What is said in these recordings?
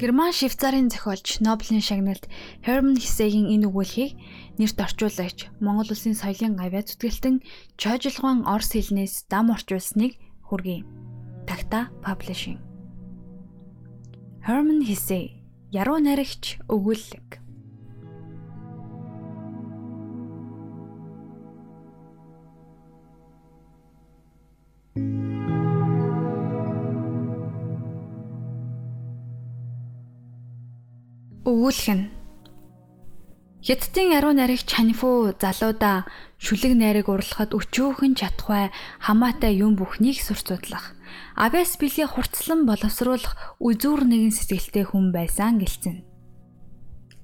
Герман Швейцарын зохиолч Нобелийн шагналд Hermann Hesse-гийн энэ өгүүлгийг нэрт орчуулагч Монгол Улсын соёлын гавьяа зүтгэлтэн чойжилгоон Орос хэлнээс дам орчуулсныг хүргэе. Такта Publishing. Hermann Hesse Яруу наригч өгүүлэг Өгүүлэх нь Хятадын яруу наригч Ханифу залуудаа шүлэг найраг урлахад өчөөхөн чадхвай хамаатай юм бүхнийг сурцуудлах. Авяас бэлгийн хурцлан боловсруулах үзүүр нэгэн сэтгэлтэй хүн байсан гэлцэн.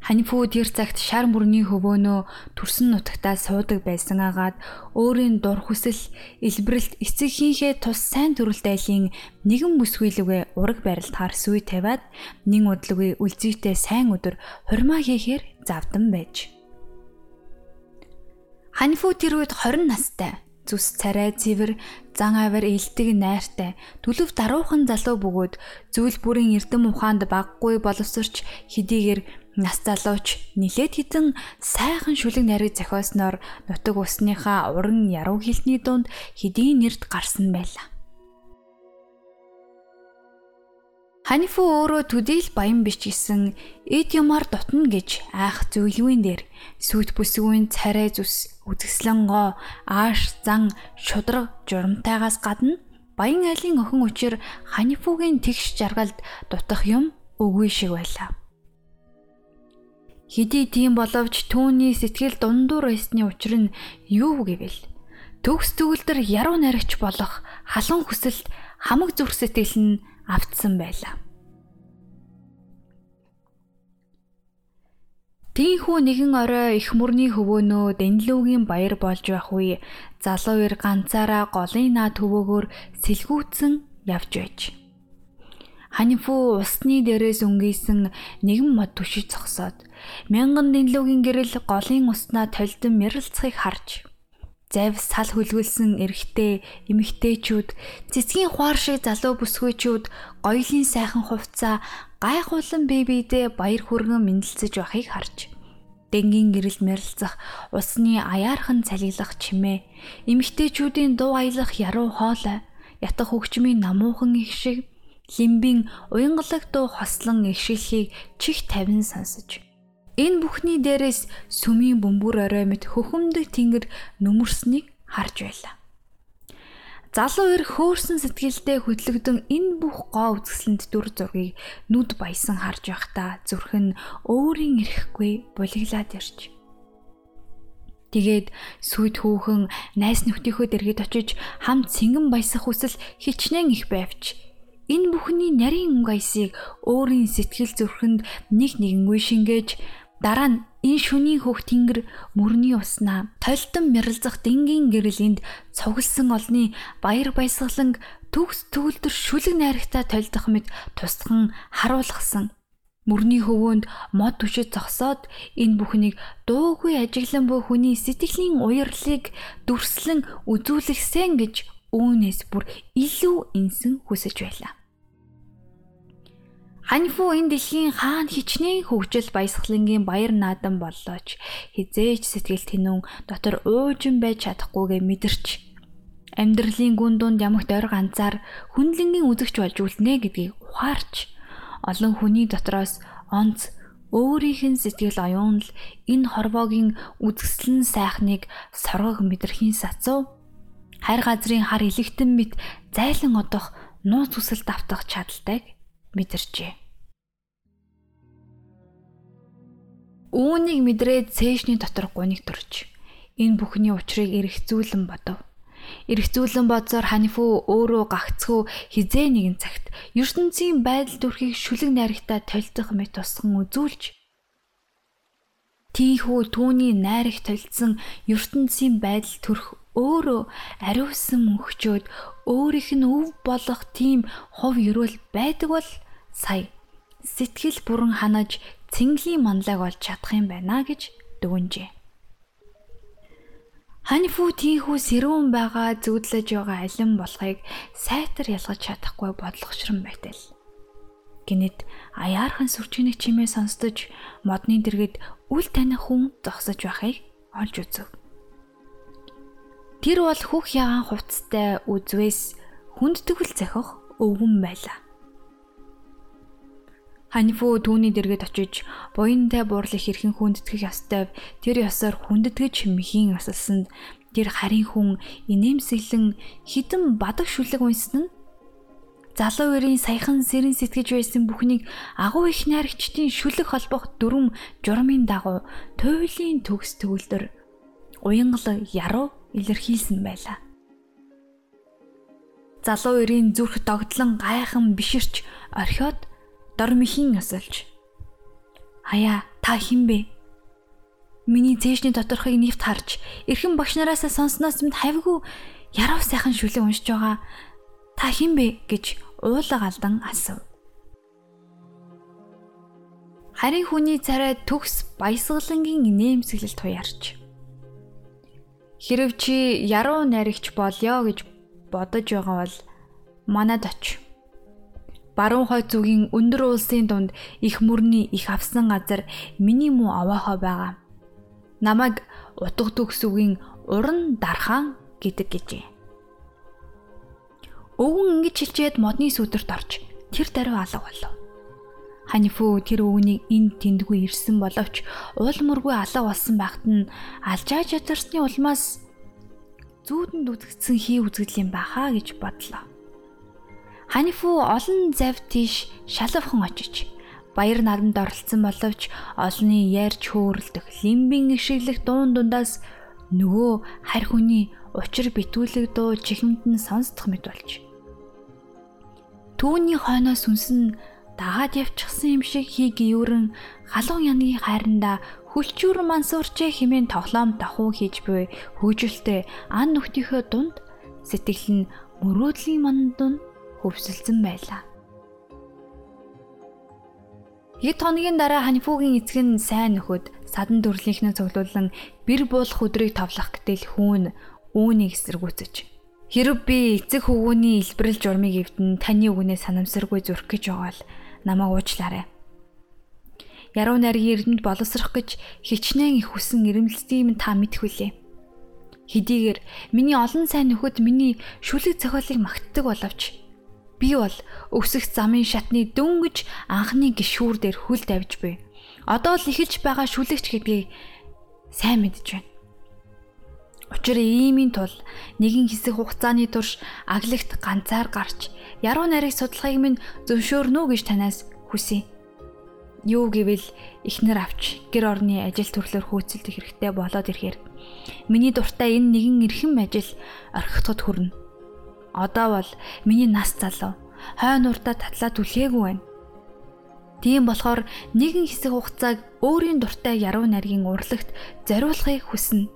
Ханифу тэр цагт шар мөрний хөвөөнөө төрсөн нутагтаа суудаг байсан агаад өөрийн дур хүсэл илбэрэлт эцэгхийнхээ тус сайн төрөлт айлын нэгэн бүсгүйлэгээ ураг барилдахаар сүй тавиад нин удлгүй үлзийтэй сайн өдөр хурмаа хийхээр завдан байж. Ханифу тэр үед 20 настай зүс царай цэвэр зан авир ээлдэг найртай төлөв даруухан залуу бөгөөд зүйл бүрийн эрдэм ухаанд баггүй боловсрч хэдийгээр нас залууч нилээд хитэн сайхан шүлэг нарыг зохиосноор нутаг усныхаа уран яруу хилтний дунд хэдийн нэрд гарсан байлаа. Ханифу өөрөө төдийл баян биш гэсэн юмар дутна гэж айх зөвлөвийн дээр сүт бүсгүйн царай зүс үзэсгэлэн гоо ааш зан шудраг журамтайгаас гадна баян айлын охин учир Ханифугийн тэгш жаргалд дутах юм үгүй шиг байлаа. Хэдий тийм боловч түүний сэтгэл дундуур байсны учир нь юу гэвэл төгс төгөлдөр яруу наригч болох халуун хүсэлт хамаг зүрх сэтгэл нь автсан байлаа. Тийнхүү нэгэн орой их мөрний хөвөөнөө Дэнлүүгийн баяр болж байх үе залуу ир ганцаараа голын наа төвөөгөр сэлгүүцэн явж байж. Ханифу усны дээрээс өнгийсэн нэгэн мод түшиж зогсоод мянган дэнлүүгийн гэрэл голын уснаа толдон мэрэлцхийг харж завь сал хүлгүүлсэн эрэгтэй эмэгтэйчүүд цэцгийн хуар шиг залуу бүсгүйчүүд гоёлын сайхан хувцаа гайхуулан бэбидээ баяр хүргэн мэндэлцэж байхыг харж дэнгийн гэрэл мэрэлцэх усны аяархан цалиглах чимээ эмэгтэйчүүдийн дуу аялах яруу хоолой ятах хөгжмийн намуухан их шиг лимбийн уянгалаг дуу хослон эгшилхийг чих тавин сонсож. Энэ бүхний дээрээс сүмийн бөмбөр орой мэт хөхөмдөг тэнгэр нүмерснийг харж байлаа. Залуу ир хөөрсөн сэтгэлдээ хөтлөгдөн энэ бүх гоо үзэсгэлэнт дүр зургийг нүд баясан харж байхдаа зүрх нь өөрийн ирэхгүй булиглаад ирж. Тэгээд сүйд хүүхэн найс нөхдийнхөө дэргэд очиж хамт цингэн баясах хүсэл хичнээн их байвч Энэ бүхний нарийн өнгөйсийг өөрийн сэтгэл зүрхэнд нэг нэгэнгүй шингээж дараа нь энэ шүний хөх тэнгэр мөрний уснаа толтон мэрэлзах дэнгийн гэрэлэнд цугласан олны баяр баясгаланг төгс төгөлдөр шүлэг найрагтаа толдох мэт тусган харуулгасан. Мөрний хөвөөнд мод түшиж зогсоод энэ бүхнийг дуугүй ажиглан буй хүний сэтгэлийн уярлыг дүрслэн үзүүлэхсэн гэж үүнээс бүр илүү инсэн хүсэж байлаа. Ханьфу энэ дэлхийн хаана хичнээн хөгжил баясгалангийн баяр наадан боллооч хизээч сэтгэл тэнүүн дотор уужин байж чадахгүйгээ мэдэрч амьдралын гүн дунд ямагт ойр ганцаар хүнлэнгийн үзэгч болж үлднэ гэдгийг ухаарч олон хүний дотроос онц өөрийнх нь сэтгэл оюун л энэ хорвоогийн үзэсгэлэн сайхныг соргог мэдрэхийн сацуу хайр газрын хар илэгтэн мэт зайлан одох нууц үсэл давтах чадaltaйг мэдэрчээ. Үүнийг мэдрээд цээшний дотор гуниг төрж энэ бүхний учрыг эргцүүлэн бодов. Эргцүүлэн бодсоор Ханифу өөрөө гагцхүү хизээ нэгэн цагт ертөнцийн байдал төрхийг шүлэг найрагтаа толдох мэт тусган үзүүлж тийхүү түүний найраг толдсон ертөнцийн байдал төрх өөрөө ариусан мөнхчөөд өөрийнх нь өв болох тийм хов ерөөл байдаг бол сая сэтгэл бүрэн ханаж цэнгэлийн манлайг олж чадах юм байна гэж дүгнжээ. Ханифу тийхүү сэрүүн байгаа зүудлэж байгаа алин болохыг сайтар ялгаж чадахгүй бодлогошрон байтал. Гинэд аяархан сүрчгний чимээ сонсдож модны дэргэд үл таних хүн зогсож байхыг олж үзв. Тэр бол хүүх ягаан хувцастай үзвээс хүндтгэл захих өвгөн байлаа. Ханифу түүний дэргэд очиж буянтай буурлах хэрхэн хүндэтгэх ёстой тэр ёсоор хүндэтгэж мэхийн асалсанд тэр харин хүн инээмсэглэн хідэн бадаг шүлэг унсан нь залуу өрийн саяхан сэрэн сэтгэж байсан бүхнийг агуу их найрагчдын шүлэг холбох дүрм журмын дагуу туйлын төгс төгөлдөр уянгал яруу илэрхийлсэн байлаа. Залуу өрийн зүрх догтлон гайхан биширч орхиод дор мөхийн асалж. Хаяа та хэн бэ? Миний зээжний доторхыг нэвт харж, эрхэм багш нараасаа сонсноос мэд хавьгүй ярав сайхан шүлэг уншиж байгаа. Та хэн бэ гэж уулаг алдан асуув. Харин хүний царай төгс баясгалангийн нэмсэглэл туяарч. Хэрв чи яруу найрагч болё гэж бодож байгаа бол манад оч баруун хойд зүгийн өндөр улсын дунд их мөрний их авсан газар миний муу овоохоо байгаа. Намайг утга төгсөгийн уран дархан гэдэг гэжээ. Өвгөн ингэж хэлчихэд модны сүдэрт орж тэр даруй алга болов. Ханифу тэр өвгөнийг энд тэндгүй ирсэн боловч уул мөргүй алга болсон байхад нь алжаа чадарсны улмаас зүүдэнд үзэгдсэн хий үзэгдэл юм баха гэж бодлоо. Ханифу олон завь тийш шалавхан очиж баяр наадамд оролцсон боловч олонний ярьж хөөрөлдөх лимбийн ишиглэх дуун дундаас нөгөө харь хүний учир битүүлэг дуу чихмэнд нь сонсдох мэт болж. Түүний хойноос үнсэн дагаад явчихсан юм шиг хий гүйрэн халуун янгийн хайранда хүлчүүр мансуурчээ химэн тоглоом давхуу хийж буй хөөжөлтэй ан нөхдийнхөө дунд сэтгэл нь мөрөөдлийн мандун хөвсөлдсөн байлаа. Хэд хоногийн дараа Ханифугийн эцэг нь сайн нөхөд садан төрлийнхнээ цуглуулan бэр буулах өдрийг товлох гэтэл хүүн үүнийг эсэргүүцэж Хэрв би эцэг хөвгүүний илбэрэл журмыг эвдэн таны үгнээ санамсаргүй зүрх гэж байгаа л намайг уучлаарай. Яруу найргийн эрдэмд боловсрох гэж хичнээн их хүсэн ирэмлэлтийг минь та мэдхүлээ. Хэдийгээр миний олон сайн нөхөд миний шүлэг зохиолыг магтдаг боловч Би бол өсөх замын шатны дөнгөж анхны гişүүр дээр хүл давж буй. Одоо л эхэлж байгаа шүлэгч гэдгийг сайн мэдж байна. Учир иймийн тул нэгэн хэсэг хугацааны турш аглагт ганцаар гарч яруу нарыг судлахыг минь зөвшөөрнө гэж танаас хүсье. Юу гэвэл ихнэр авч гэр орны ажил төрлөөр хөөцөлдөх хэрэгтэй болоод ирэхээр миний дуртай энэ нэгэн эрхэм ажил орхигдоход хүрнэ Одоо бол миний нас залуу. Хойно уртаа татлаа түлхээгүй байна. Тийм болохоор нэгэн хэсэг хугацааг өөрийн дуртай яруу найргийн урлагт зориулахыг хүснэ.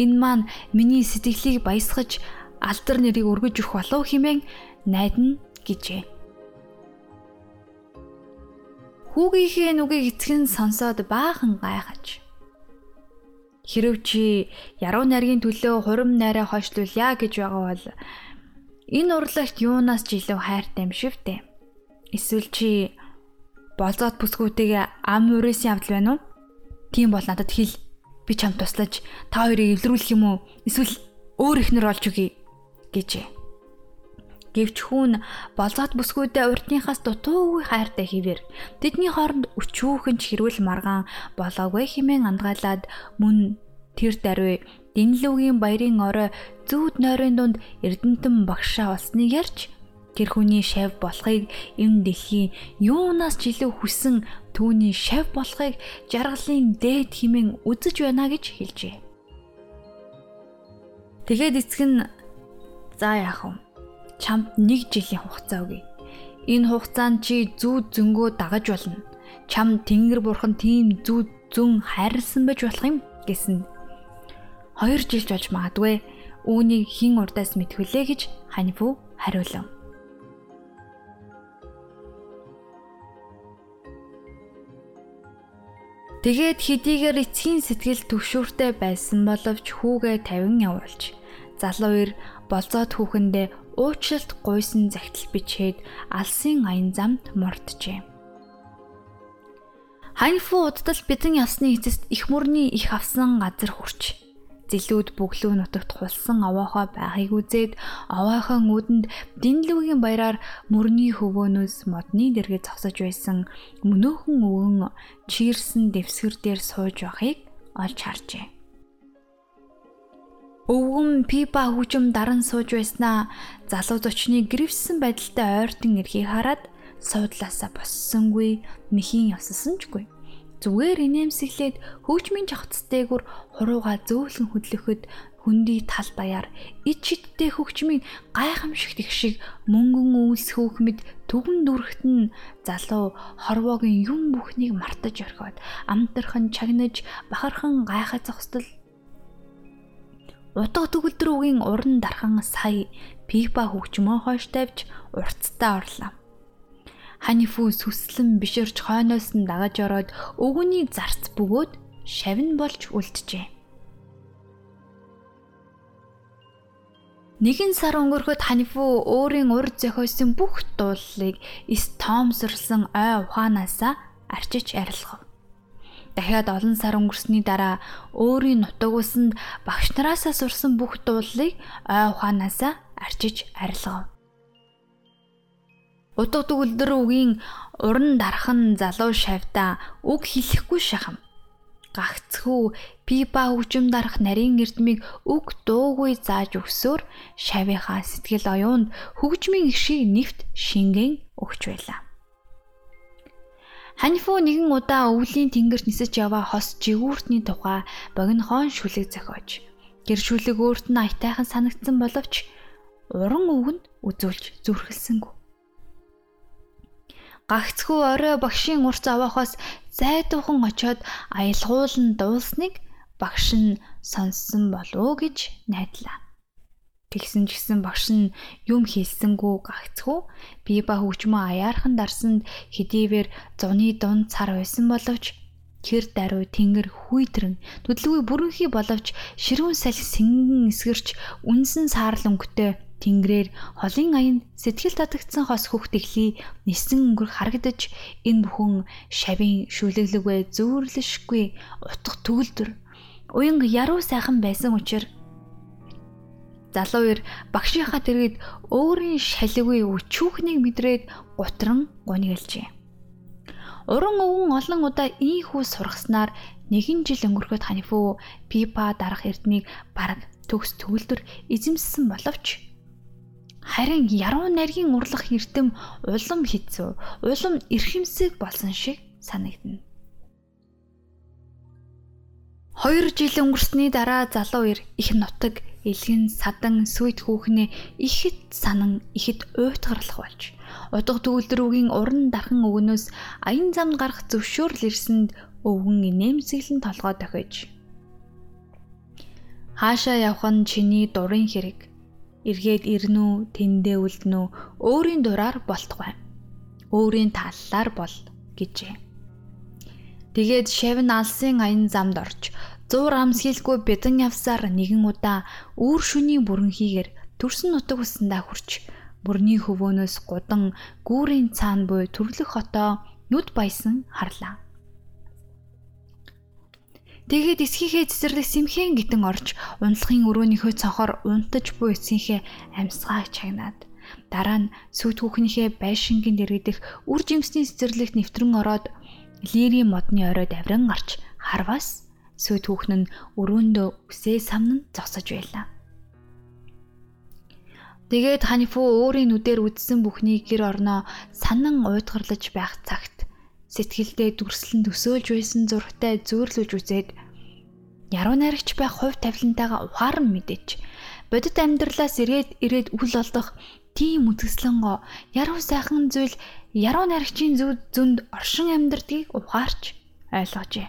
Энэ маань миний сэтгэлийг баясгаж алдар нэрийг өргөж өгөх болов хэмээн найдана гэжээ. Хүүгийнхээ нүгийг эцгэн сонсоод баахан гайхаж. Хэрв чи яруу найргийн төлөө хурим найраа хойшлуулъя гэж байгаа бол Энэ урлагт юунаас ч илүү хайртай юм шивтэй. Эсвэл чи болзоод бүсгүүтэйгээ ам урээсийн явдал байна уу? Тийм бол надад хэл. Би чамд туслаж та хоёрыг эвлэрүүлэх юм уу? Эсвэл өөр ихнэр олж өгье гэжээ. Гэвч хүүн болзоод бүсгүүдээ урдныхаас дутуугүй хайртай хийвэр тэдний хооронд өчүүхэн ч хэрүүл маргаан болоогүй хэмээн андгаалаад мөн тэр даруй Динлүүгийн баярын орой зүүд нойрын дунд Эрдэнтэн багшаа болсныг ярьж тэр хүний шав болохыг энэ дэлхийн юунаас ч илүү хүсэн түүний шав болохыг жаргалын дээд химэн үзэж байна гэж хэлжээ. Тэгээд эцэг нь за яах вэ? Чамд нэг жилийн хугацаа өгье. Энэ хугацаанд чи зүүд зөнгөө дагаж болно. Чам Тэнгэр бурхан тийм зүүд зүн хайрлсан байж болох юм гэсэн 2 жилж болж магадгүй үүнийг хин урдаас мэдхүлээ гэж Ханифу хариулав. Тэгээд хэдийгээр эцгийн сэтгэл төвшүүртэй байсан боловч хүүгээ 50 явуулж залуу ир болзоод хүүхэндээ уучлалт гуйсан загтал бичээд алсын аян замд морджээ. Ханьфу удтал бидэн явсны эцэст их мөрний их авсан газар хүрч зэлүүд бүглүү нутагт хулсан овоохоо байхыг үзээд овоохоо үүдэнд динлүүгийн баяраар мөрний хөвөөнөөс модны дэргээ зогсож байсан мөнөөхөн өвгөн чирсэн дэвсгэр дээр сууж байхыг олж харжээ. Өвгөн пипа хүжим даран сууж байснаа залуу зочны гэрвсэн байдалтай ойртон эрхийг хараад суудлаасаа боссонгүй мэхийн явсанчгүй Зүгээр инээмсэглээд хөгжмийн жавцтэйгүр хурууга зөөлөн хөдлөхөд хөндөй тал баяар ид шидтэй хөгжмийн гайхамшигт их шиг мөнгөн үйлс хөөхмөд түгэн дүрхтэн залуу хорвоогийн юм бүхнийг мартаж орхиод амтархан чагнаж бахархан гайхаж зогсдол. Утга төгөлдрүүгийн уран дархан сая пипа хөгжмөө хойш тавьж уртстаа орлоо Ханифу сүслэн бишэрч хойноос нь дагаж ороод өвгөний зарц бөгөөд шавн болж үлджээ. Нэгэн сар өнгөрөхөд Ханифу өөрийн урд зохиосон бүх дууллыг эс тоомсорлсон ой ухаанаасаа арчиж арилгав. Дахиад олон сар өнгөрсний дараа өөрийн нутаг усанд багш нараасаа сурсан бүх дууллыг ой ухаанаасаа арчиж арилгав. Удаа төгөлдөр үгийн уран дархан залуу шавьда үг хэлэхгүй шахам. Гагцхүү пипа хөгжим дарах нарийн эрдмийг үг дуугүй зааж өгсөөр шавийнхаа сэтгэл оюунд хөгжмийн ишийг нэвт шингэн өгч байлаа. Ханифу нэгэн удаа өвлийн тэнгэрт нисэж яваа хос жигүүртний тухай богинохон шүлэг зохиож гэр шүлэг өөрт нь аятайхан санагдсан боловч уран үгэнд үзүүлж зүрхэлсэнгүй. Гагцхүү орой багшийн урц аваахаас зайдуухан очоод аялгуулн дуулсныг багш нь сонссон болов гэж найдлаа. Тэгсэн ч гэсэн багш нь юм хэлсэнгүү гагцхүү би ба хөгжмөө аяархан дарсанд хэдийвэр зуны дунд цар байсан боловч хэр даруй тэнгэр хүйтрэн төдөлгүй бүрэнхий боловч ширүүн салхи сэнгэн эсгэрч үнсэн саарл өнгөтэй Тэнгэрээр холын аянд сэтгэл татагдсан хос хөхтөглий нисэн өнгөр харагдаж энэ бүхэн шавийн шүлэглэгвэ зүүрлэшгүй утга төгөлдөр уянг яруу сайхан байсан учраас залуу ир багшийнхаа тэргэд өөрийн шалигүй өчүүхнийг мэдрээд гутран гунигэлжээ. Уран өвгөн олон удаа ийхүү сургаснаар нэгэн жил өнгөрөхөд ханифу пипа дарах эрднийг бараг төгс төгөлдөр эзэмссэн боловч Харин яруу найргийн урлах эрдэм улам хэцүү, улам эрхэмсэг болсон шиг санагдана. Хоёр жил өнгөрсний дараа залуу ир их нутаг элгэн садан сүйт хүүхнээ ихэд санан ихэд уйтгарлах болж удаа төгөлдрүүгийн уран дархан өгнөөс аян замд гарах зөвшөөрөл ирсэнд өвгөн инээмсэглэн толгой дохиж хаашаа явах нь чиний дурын хэрэг эргээд ирнүү, тэндээ үлднүү, өөрийн дураар болтугай. Өөрийн таллаар бол гэжээ. Тэгээд шавн алсын аян замд орж зуур амсхилгүй бэдэн явсаар нэгэн удаа үүр шүний бүрэнхийгэр төрсөн нутаг усандаа хүрч бүрний хөвөөнөөс гудан гүүрийн цаана буй төрлөх хотоо нүд баясан харлаа. Тэгээд эсхийнхээ цэцэрлэг сэмхэн гитэн орж унтлахын өрөөнийхөө цонхоор унтаж буй эцгийнхээ амьсгаа чагнаад дараа нь сүт хүүхнийхээ байшингийн дэргэдэх үр жимсний цэцэрлэгт нэвтрэн ороод лирийн модны оройд авран гарч харвас сүт хүүхэн нь өрөөндөө үсээ самнан зогсож байлаа. Тэгээд Ханифу өөрийн нүдээр үдсэн бүхнийг гэр орноо санан уйдгарлаж байх цагт сэтгэлдээ дүрслэн төсөөлж байсан зургтай зөөрлөж үзээд яруу найрагч байх хувь тавилантайгаа ухаан мэдээч бодит амьдралаас ирээд ирээд үл олдох тийм үтгслэнгоо яруу сайхан зүйл яруу найрагчийн зүв зөнд оршин амьдрдгийг ухаарч ойлгожээ.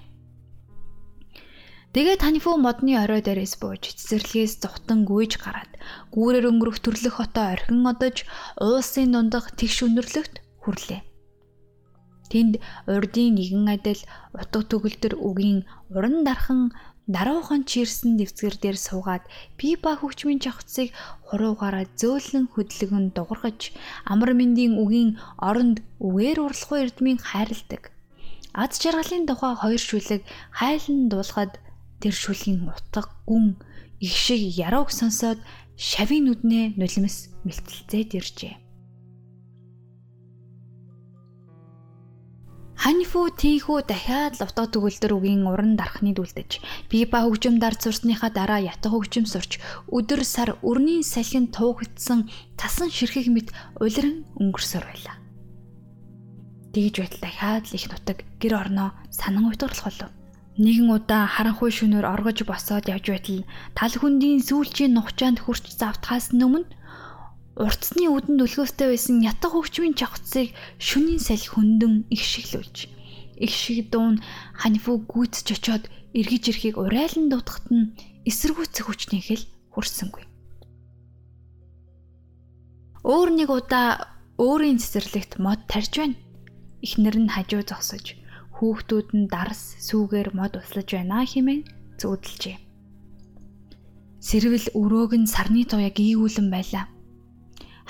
Тэгээ танифу модны орой дээрээс бууж цэцэрлэгээс зүхтан гүйж гараад гүүрээр өнгөрөх төрлөх хотоо орхин одож уулсын дундах тэгш өнөрлөгт хүрлээ. Тэнд урдын нэгэн адил утга төгөлдөр үгийн уран дархан даруухан чирсэн дэвцгэр дээр суугаад пипа хөгжмийн жавхцыг хуруугаараа зөөлөн хөдлөгөн дугаргаж амар мэндийн үгийн оронд үгээр уралхгүй эрдмийн хайрладаг. Ад жаргалын тухай хоёр шүлэг хайлан дуулахад тэр шүлгийн утга гүн их шиг ярууг сонсоод шавийн нүднээ нулимс мэлтэлцээд иржээ. Ханифу тийхүү дахиад л утга төгөлдөр үгийн уран дарахны дүлдэж Пипа хөгжим дард сурсныхаа дараа ятга хөгжим сурч өдөр сар өрний салхин туugдсан тасан ширхэг мэт улиран өнгөрсөр байлаа. Тэгж байтал дахиад л их нутаг гэр орноо санан уйтгарлах болов. Нэгэн удаа харанхуй шөнөөр оргож босоод явж байтал тал хүндийн сүүлчийн нухчаанд хурч завтахаас өмнө Уртсны үдэнд өлгөөстэй байсан ятга хөгжмийн чавцыг шүнийн салхи хөндөн их шиглүүлж их шиг дуун ханифу гүйцэж очоод эргэж ирэхийг урайлан дутахт нь эсэргүүцэх хүчнийх л хүрсэнгүй. Өөр нэг удаа өөрийн цэцэрлэгт мод тарж байна. Эхнэр нь хажуу зогсож хүүхдүүд нь дарс сүүгээр мод услаж байна хэмээн зүүдэлжээ. Сэрвэл өрөөг нь сарны туяг ийгүүлэн байлаа.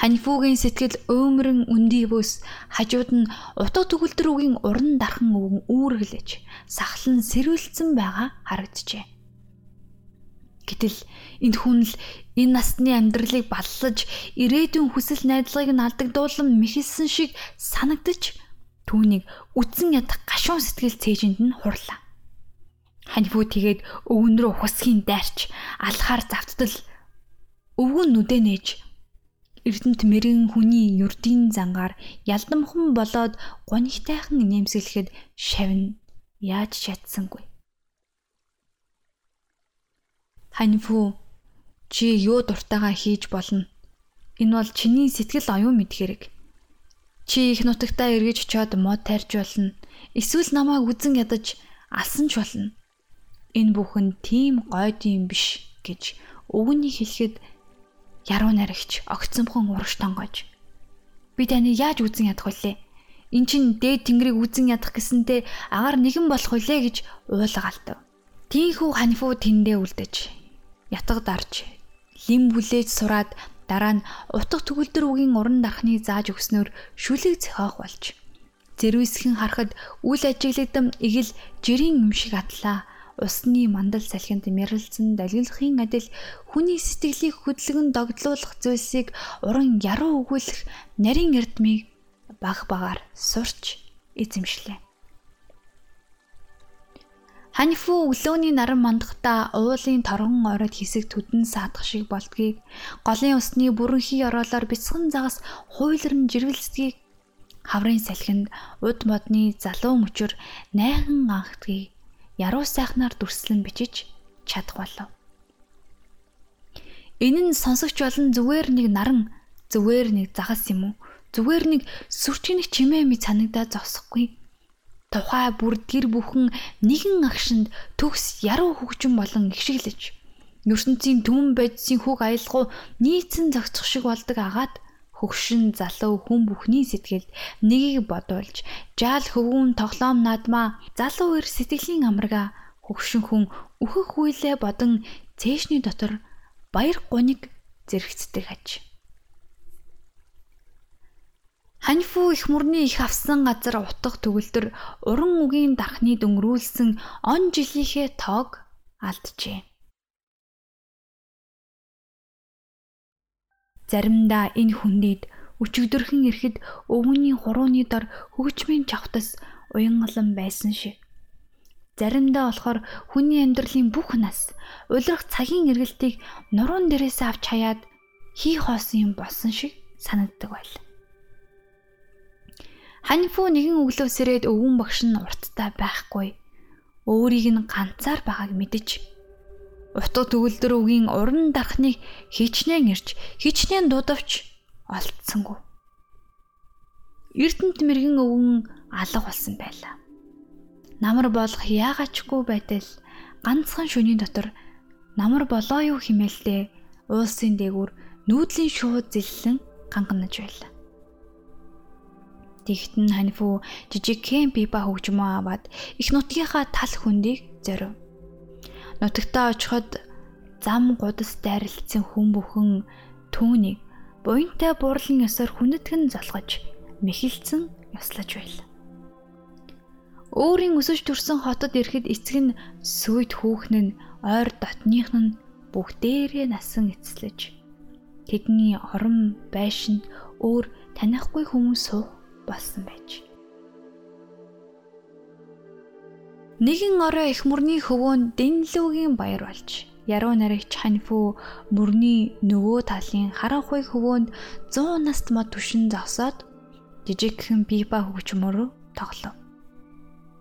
Ханифугийн сэтгэл өөмрөн үндий бүс хажууд нь утга төгөлдөр үгийн уран дархан өвгөн үүргэлж сахлан сэрвэлцэн байгаа харагджээ. Гэтэл энэ хүн л энэ насны амьдралыг баллаж ирээдүйн хүсэл найдлагыг нь алдагдуулан мэхэлсэн шиг санагдаж түүнийг үтсэн ядах гашуун сэтгэл цээжинд нь хурлаа. Ханифу тэгээд өвгөн рүү ухасхийн дайрч алхаар завтдал өвгөн нүдэ нээж Эрдэнэт мэрэгэн хүний юрдийн зангаар ялдамхан болоод гонигтайхан нэмсгэлэхэд шавна яаж чадсангүй. Ханьфу чи юу дуртайгаа хийж болно. Энэ бол чиний сэтгэл оюун мэд хэрэг. Чи их нутагтаа эргэж очиод мод тарьж болно. Эсвэл намайг үзэн ядаж алсан ч болно. Энэ бүхэн тийм гойд юм биш гэж өвгөний хэлэхэд яруу наригч огцомхон урагш тонгож. Би таны яаж үзэн ядах вүлээ? Эн чин дээд тэнгэрийг үзэн ядах гэсэнтэй агаар нэгэн болох вүлээ гэж уулгаалтав. Тийнхүү ханифу тэндээ үлдэж ятга дарж лим бүлээж сураад дараа нь утга төгөлдөр үгийн уран дарахны зааж өгснөөр шүлэг зохиох болж зэрвэсхэн харахад үл ажиглагдам игэл жирийн юм шиг атлаа усны мандал салхинд мэрэлцэн далгилахын адил хүний сэтгэлийг хөдлөгөн догдлуулах зүйлсийг уран яруу өгүүлэх нарийн эрдмийг баг багаар сурч эзэмшлээ. Ханифу өглөөний наран мандахта уулын торгон ороод хэсэг түдэн саадах шиг болдгийг голын усны бүрэнхий ороолоор бяцхан загас хуйлран жиргэлцгийг хаврын салхинд уд модны залуу мөчөр найхан анхдгийг яруу сайхнаар дүрслэн бичиж чадах болов. Энэ нь сонсогч болон зүгээр нэг наран, зүгээр нэг загас юм уу? Зүгээр нэг сүрчний чимээ мэд санагдаад зогсохгүй. Тухай бүр гэр бүхэн нэгэн агшинд төгс яруу хөгжин болон игшиглэж ертөнцийн түмэн байдлын хүүг аялгау нийцэн зогцох шиг болдог агаад хөгшин залуу хүн бүхний сэтгэлд нэгийг бодуулж жаал хөвгүүн тоглоом наадмаа залуу эр сэтгэлийн амрага хөгшин хүн өөхөх хүйлээ бодон цээшний дотор баяр гуниг зэрэгцдэг аж. Ханьфу их мөрний их авсан газар утга төгөлдөр уран үгийн дархны дөнгөрүүлсэн он жилийнхээ тоог алджээ. Заримдаа энэ хүндийд өчигдөрхөн ирэхэд өвгөний хурууны дор хөгжмийн чавтас уянгалан байсан шиг. Заримдаа болохоор хүний амьдралын бүх нас улирах цагийн эргэлтийг нуруунд дээрээс авч хаяад хий хоосон юм болсон шиг санагддаг байл. Ханифу нэгэн өглөөс ирээд өвгөн багш нь урттай байхгүй. Өөрийг нь ганцаар байгааг мэдэж Утга төгөлдөр үгийн уран дарахныг хичнээн ирж, хичнээн дуудавч олдсонгүй. Эрдэнэт мэрэгэн өвгөн алга болсон байлаа. Намар болох яагачгүй байтал ганцхан шөнийн дотор намар болоо юу химээлтэй уулсын дээгүүр нүүдлийн шууд зиллэн ганганаж байлаа. Тэгтэн ханифу жижиг кемпи ба хөгжмөө аваад их нутгийнхаа тал хөндийг зорив Нутагтаа очиход зам гудас дайралтсан хүн бүхэн түүнийг буянтай буурлын ёсоор хүндэтгэн залгаж мэхэлцэн ёслож байл. Өөрийн өсөж төрсөн хотод ирэхэд эцэг нь сүйд хүүхэн нь ойр дотных нь бүгдээрээ насан эцэслэж тэдний орон байшинд өөр танихгүй хүмүүс суух болсон байж. Нэгэн орой их мөрний хөвөөнд Дэнлүүгийн баяр болж яруу наригч ханьфу мөрний нөгөө талын харанхуй хөвөөнд 100 наст мод түшин зогсоод жижигхэн пипа хөгжмөр тоглов.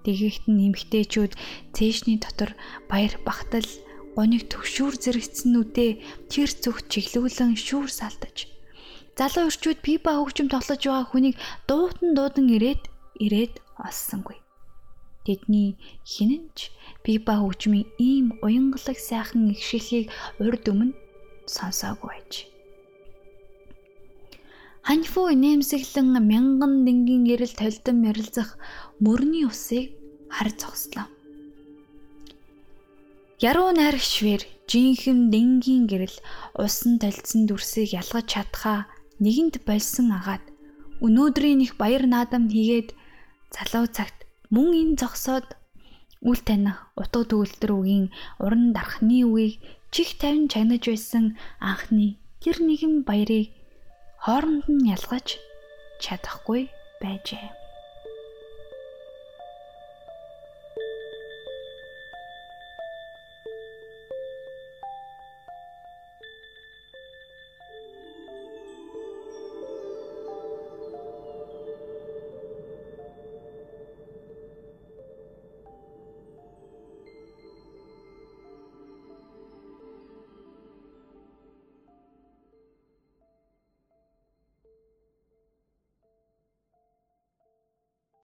Тэгэхт нь эмгтээчүүд цээшний дотор баяр багтал гониг төвшүүр зэрэгцсэн нүдээ тэр зүгт чиглүүлэн шүүр салтаж. Залуу өрчүүд пипа хөгжим тоглож байгаа хүнийг дуутан дуудан ирээд ирээд олсонгүй. Тэдний хинэнч пипа хөгжмийн ийм уянгалаг сайхан ихшилхийг урд өмнө сонсоогүй байж. Ханьфу инээмсэглэн мянган дингийн гэрэл толдон ярилцах мөрний усыг харж зогслоо. Яруу найрагч швэр жинхэнэ дингийн гэрэл усан толдсон дүрсийг ялгаж чадхаа нэгэнт болсон агаад өнөөдрийн их баяр наадам хийгээд залуу цагт мөн энэ зогсоод үл таних утга төгөлтөр үгийн уран дарахны үгийг чих тавин чагнаж байсан анхны тэр нэгэн баярыг хооронд нь ялгаж чадахгүй байжээ.